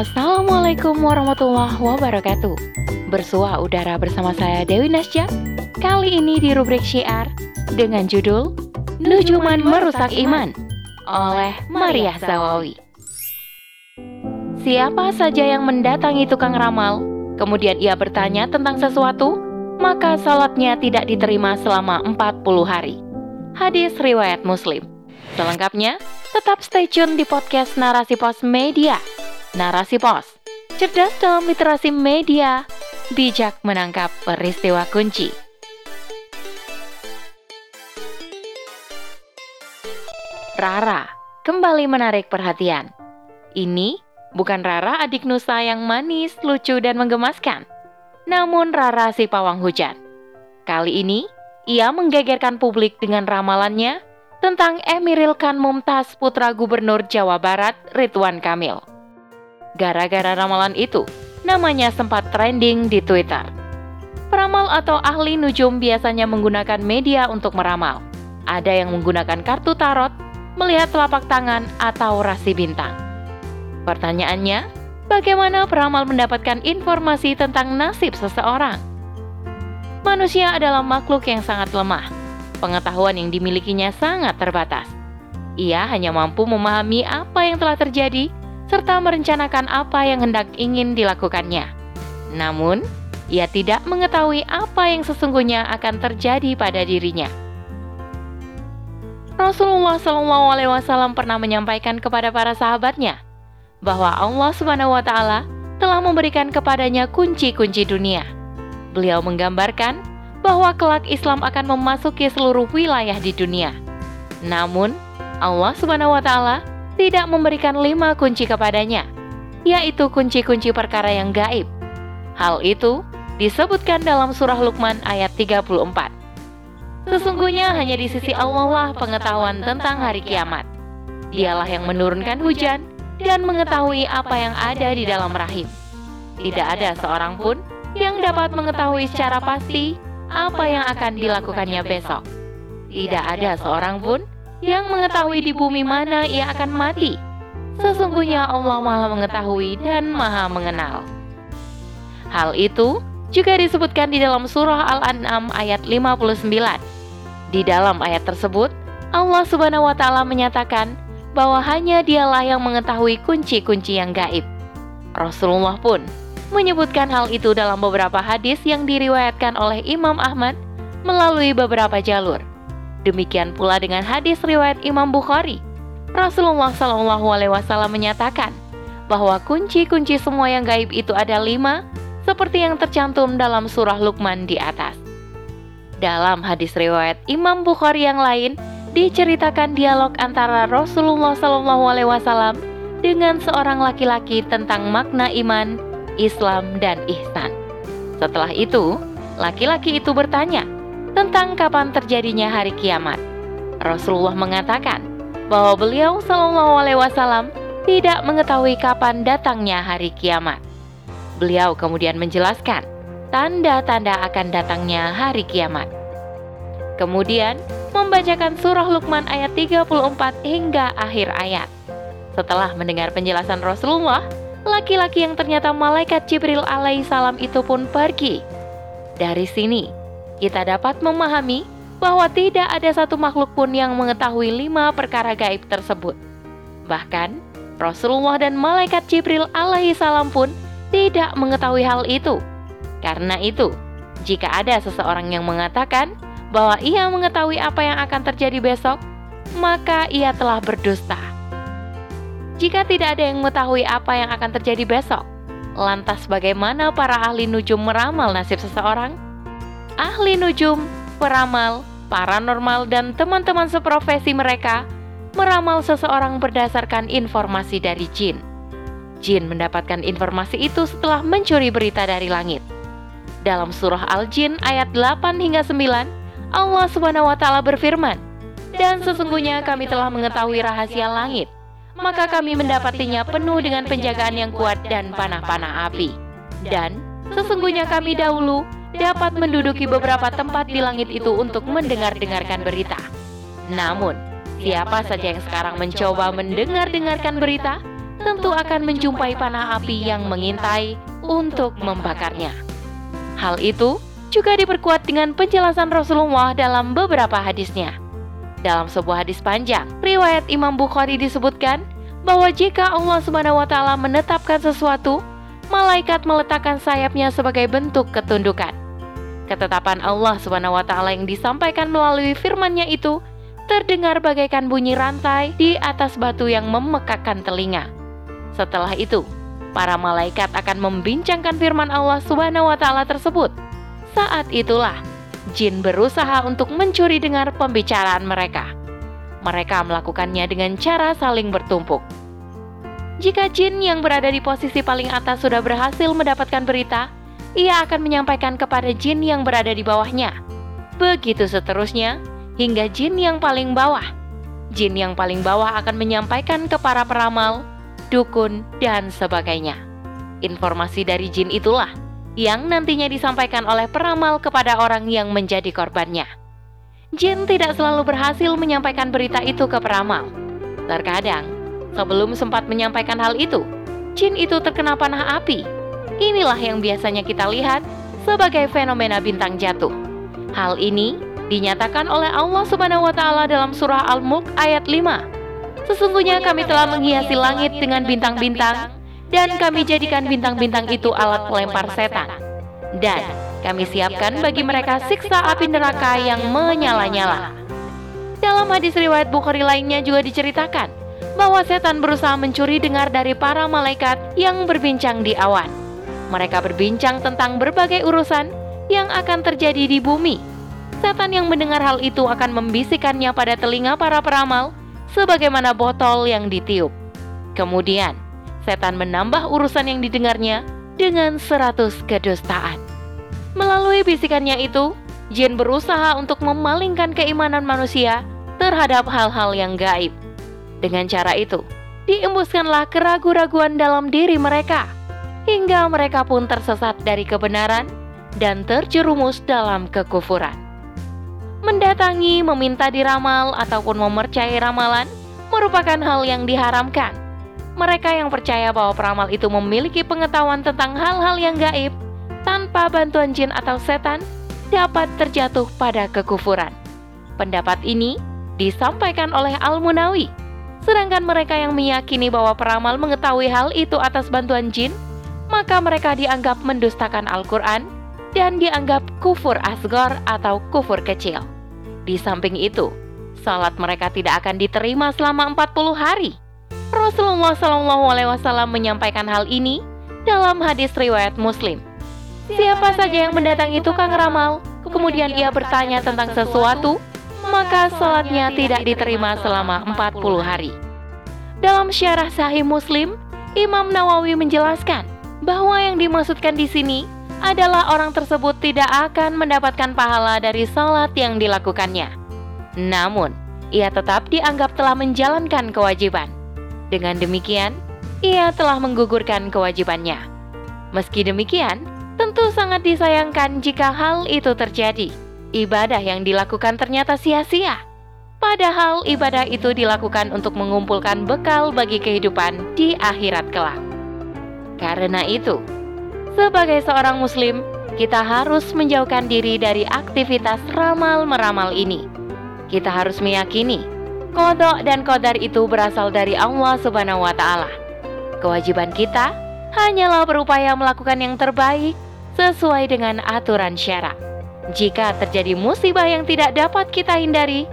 Assalamualaikum warahmatullahi wabarakatuh. Bersua udara bersama saya Dewi Nasja. Kali ini di rubrik syiar Dengan judul Nujuman Merusak Iman Oleh Maria Zawawi. Siapa saja yang mendatangi tukang ramal? Kemudian ia bertanya tentang sesuatu Maka salatnya tidak diterima selama 40 hari. Hadis riwayat muslim. Selengkapnya, tetap stay tune di podcast Narasi Pos Media Narasi Pos, cerdas dalam literasi media, bijak menangkap peristiwa kunci. Rara kembali menarik perhatian. Ini bukan Rara adik Nusa yang manis, lucu, dan menggemaskan. Namun Rara si pawang hujan. Kali ini, ia menggegerkan publik dengan ramalannya tentang Emiril Khan Mumtaz putra gubernur Jawa Barat Ridwan Kamil. Gara-gara ramalan itu, namanya sempat trending di Twitter. Peramal atau ahli nujum biasanya menggunakan media untuk meramal. Ada yang menggunakan kartu tarot, melihat telapak tangan, atau rasi bintang. Pertanyaannya, bagaimana peramal mendapatkan informasi tentang nasib seseorang? Manusia adalah makhluk yang sangat lemah. Pengetahuan yang dimilikinya sangat terbatas. Ia hanya mampu memahami apa yang telah terjadi serta merencanakan apa yang hendak ingin dilakukannya. Namun, ia tidak mengetahui apa yang sesungguhnya akan terjadi pada dirinya. Rasulullah Shallallahu Alaihi Wasallam pernah menyampaikan kepada para sahabatnya bahwa Allah Subhanahu Wa Taala telah memberikan kepadanya kunci-kunci dunia. Beliau menggambarkan bahwa kelak Islam akan memasuki seluruh wilayah di dunia. Namun, Allah Subhanahu Wa Taala tidak memberikan lima kunci kepadanya, yaitu kunci-kunci perkara yang gaib. Hal itu disebutkan dalam surah Luqman ayat 34. Sesungguhnya hanya di sisi Allah lah pengetahuan tentang hari kiamat. Dialah yang menurunkan hujan dan mengetahui apa yang ada di dalam rahim. Tidak ada seorang pun yang dapat mengetahui secara pasti apa yang akan dilakukannya besok. Tidak ada seorang pun yang mengetahui di bumi mana ia akan mati. Sesungguhnya Allah Maha Mengetahui dan Maha Mengenal. Hal itu juga disebutkan di dalam surah Al-An'am ayat 59. Di dalam ayat tersebut, Allah Subhanahu wa taala menyatakan bahwa hanya dialah yang mengetahui kunci-kunci yang gaib. Rasulullah pun menyebutkan hal itu dalam beberapa hadis yang diriwayatkan oleh Imam Ahmad melalui beberapa jalur. Demikian pula dengan hadis riwayat Imam Bukhari. Rasulullah Shallallahu Alaihi Wasallam menyatakan bahwa kunci-kunci semua yang gaib itu ada lima, seperti yang tercantum dalam surah Luqman di atas. Dalam hadis riwayat Imam Bukhari yang lain, diceritakan dialog antara Rasulullah Shallallahu Alaihi Wasallam dengan seorang laki-laki tentang makna iman, Islam, dan ihsan. Setelah itu, laki-laki itu bertanya, tentang kapan terjadinya hari kiamat. Rasulullah mengatakan bahwa beliau Shallallahu Alaihi Wasallam tidak mengetahui kapan datangnya hari kiamat. Beliau kemudian menjelaskan tanda-tanda akan datangnya hari kiamat. Kemudian membacakan surah Luqman ayat 34 hingga akhir ayat. Setelah mendengar penjelasan Rasulullah, laki-laki yang ternyata malaikat Jibril alaihissalam itu pun pergi. Dari sini, kita dapat memahami bahwa tidak ada satu makhluk pun yang mengetahui lima perkara gaib tersebut. Bahkan, Rasulullah dan malaikat Jibril alaihi salam pun tidak mengetahui hal itu. Karena itu, jika ada seseorang yang mengatakan bahwa ia mengetahui apa yang akan terjadi besok, maka ia telah berdusta. Jika tidak ada yang mengetahui apa yang akan terjadi besok, lantas bagaimana para ahli nujum meramal nasib seseorang? Ahli nujum, peramal, paranormal, dan teman-teman seprofesi mereka meramal seseorang berdasarkan informasi dari jin. Jin mendapatkan informasi itu setelah mencuri berita dari langit. Dalam surah Al-Jin ayat 8 hingga 9, Allah Subhanahu wa taala berfirman, "Dan sesungguhnya kami telah mengetahui rahasia langit, maka kami mendapatinya penuh dengan penjagaan yang kuat dan panah-panah api. Dan sesungguhnya kami dahulu dapat menduduki beberapa tempat di langit itu untuk mendengar-dengarkan berita. Namun, siapa saja yang sekarang mencoba mendengar-dengarkan berita, tentu akan menjumpai panah api yang mengintai untuk membakarnya. Hal itu juga diperkuat dengan penjelasan Rasulullah dalam beberapa hadisnya. Dalam sebuah hadis panjang, riwayat Imam Bukhari disebutkan bahwa jika Allah Subhanahu wa taala menetapkan sesuatu, malaikat meletakkan sayapnya sebagai bentuk ketundukan. Ketetapan Allah taala yang disampaikan melalui firman-Nya itu terdengar bagaikan bunyi rantai di atas batu yang memekakkan telinga. Setelah itu, para malaikat akan membincangkan firman Allah taala tersebut. Saat itulah jin berusaha untuk mencuri dengar pembicaraan mereka. Mereka melakukannya dengan cara saling bertumpuk. Jika jin yang berada di posisi paling atas sudah berhasil mendapatkan berita, ia akan menyampaikan kepada jin yang berada di bawahnya. Begitu seterusnya, hingga jin yang paling bawah. Jin yang paling bawah akan menyampaikan ke para peramal, dukun, dan sebagainya. Informasi dari jin itulah yang nantinya disampaikan oleh peramal kepada orang yang menjadi korbannya. Jin tidak selalu berhasil menyampaikan berita itu ke peramal. Terkadang, sebelum sempat menyampaikan hal itu, jin itu terkena panah api. Inilah yang biasanya kita lihat sebagai fenomena bintang jatuh. Hal ini dinyatakan oleh Allah Subhanahu wa taala dalam surah Al-Mulk ayat 5 Sesungguhnya kami telah menghiasi langit dengan bintang-bintang, dan kami jadikan bintang-bintang itu alat pelempar setan. Dan kami siapkan bagi mereka siksa api neraka yang menyala-nyala. Dalam hadis riwayat Bukhari lainnya juga diceritakan bahwa setan berusaha mencuri dengar dari para malaikat yang berbincang di awan. Mereka berbincang tentang berbagai urusan yang akan terjadi di bumi. Setan yang mendengar hal itu akan membisikannya pada telinga para peramal sebagaimana botol yang ditiup. Kemudian, setan menambah urusan yang didengarnya dengan seratus kedustaan. Melalui bisikannya itu, jin berusaha untuk memalingkan keimanan manusia terhadap hal-hal yang gaib. Dengan cara itu, diembuskanlah keraguan-raguan dalam diri mereka, hingga mereka pun tersesat dari kebenaran dan terjerumus dalam kekufuran mendatangi, meminta diramal, ataupun mempercayai ramalan merupakan hal yang diharamkan. Mereka yang percaya bahwa peramal itu memiliki pengetahuan tentang hal-hal yang gaib tanpa bantuan jin atau setan dapat terjatuh pada kekufuran. Pendapat ini disampaikan oleh Al-Munawi. Sedangkan mereka yang meyakini bahwa peramal mengetahui hal itu atas bantuan jin, maka mereka dianggap mendustakan Al-Quran dan dianggap kufur asgor atau kufur kecil. Di samping itu, salat mereka tidak akan diterima selama 40 hari. Rasulullah Shallallahu Alaihi Wasallam menyampaikan hal ini dalam hadis riwayat Muslim. Siapa saja yang mendatangi tukang ramal, kemudian ia bertanya tentang sesuatu, maka salatnya tidak diterima selama 40 hari. Dalam syarah Sahih Muslim, Imam Nawawi menjelaskan bahwa yang dimaksudkan di sini adalah orang tersebut tidak akan mendapatkan pahala dari salat yang dilakukannya. Namun, ia tetap dianggap telah menjalankan kewajiban. Dengan demikian, ia telah menggugurkan kewajibannya. Meski demikian, tentu sangat disayangkan jika hal itu terjadi. Ibadah yang dilakukan ternyata sia-sia. Padahal ibadah itu dilakukan untuk mengumpulkan bekal bagi kehidupan di akhirat kelak. Karena itu, sebagai seorang muslim, kita harus menjauhkan diri dari aktivitas ramal-meramal ini. Kita harus meyakini kodok dan kodar itu berasal dari Allah Subhanahu wa taala. Kewajiban kita hanyalah berupaya melakukan yang terbaik sesuai dengan aturan syarak. Jika terjadi musibah yang tidak dapat kita hindari,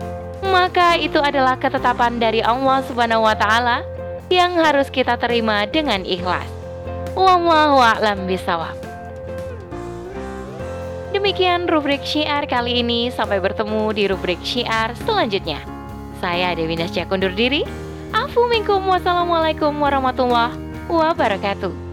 maka itu adalah ketetapan dari Allah Subhanahu wa taala yang harus kita terima dengan ikhlas. Wallahu a'lam bisawab. Demikian rubrik syiar kali ini. Sampai bertemu di rubrik syiar selanjutnya. Saya Dewi Nasya kundur diri. Afu minkum wassalamualaikum warahmatullahi wabarakatuh.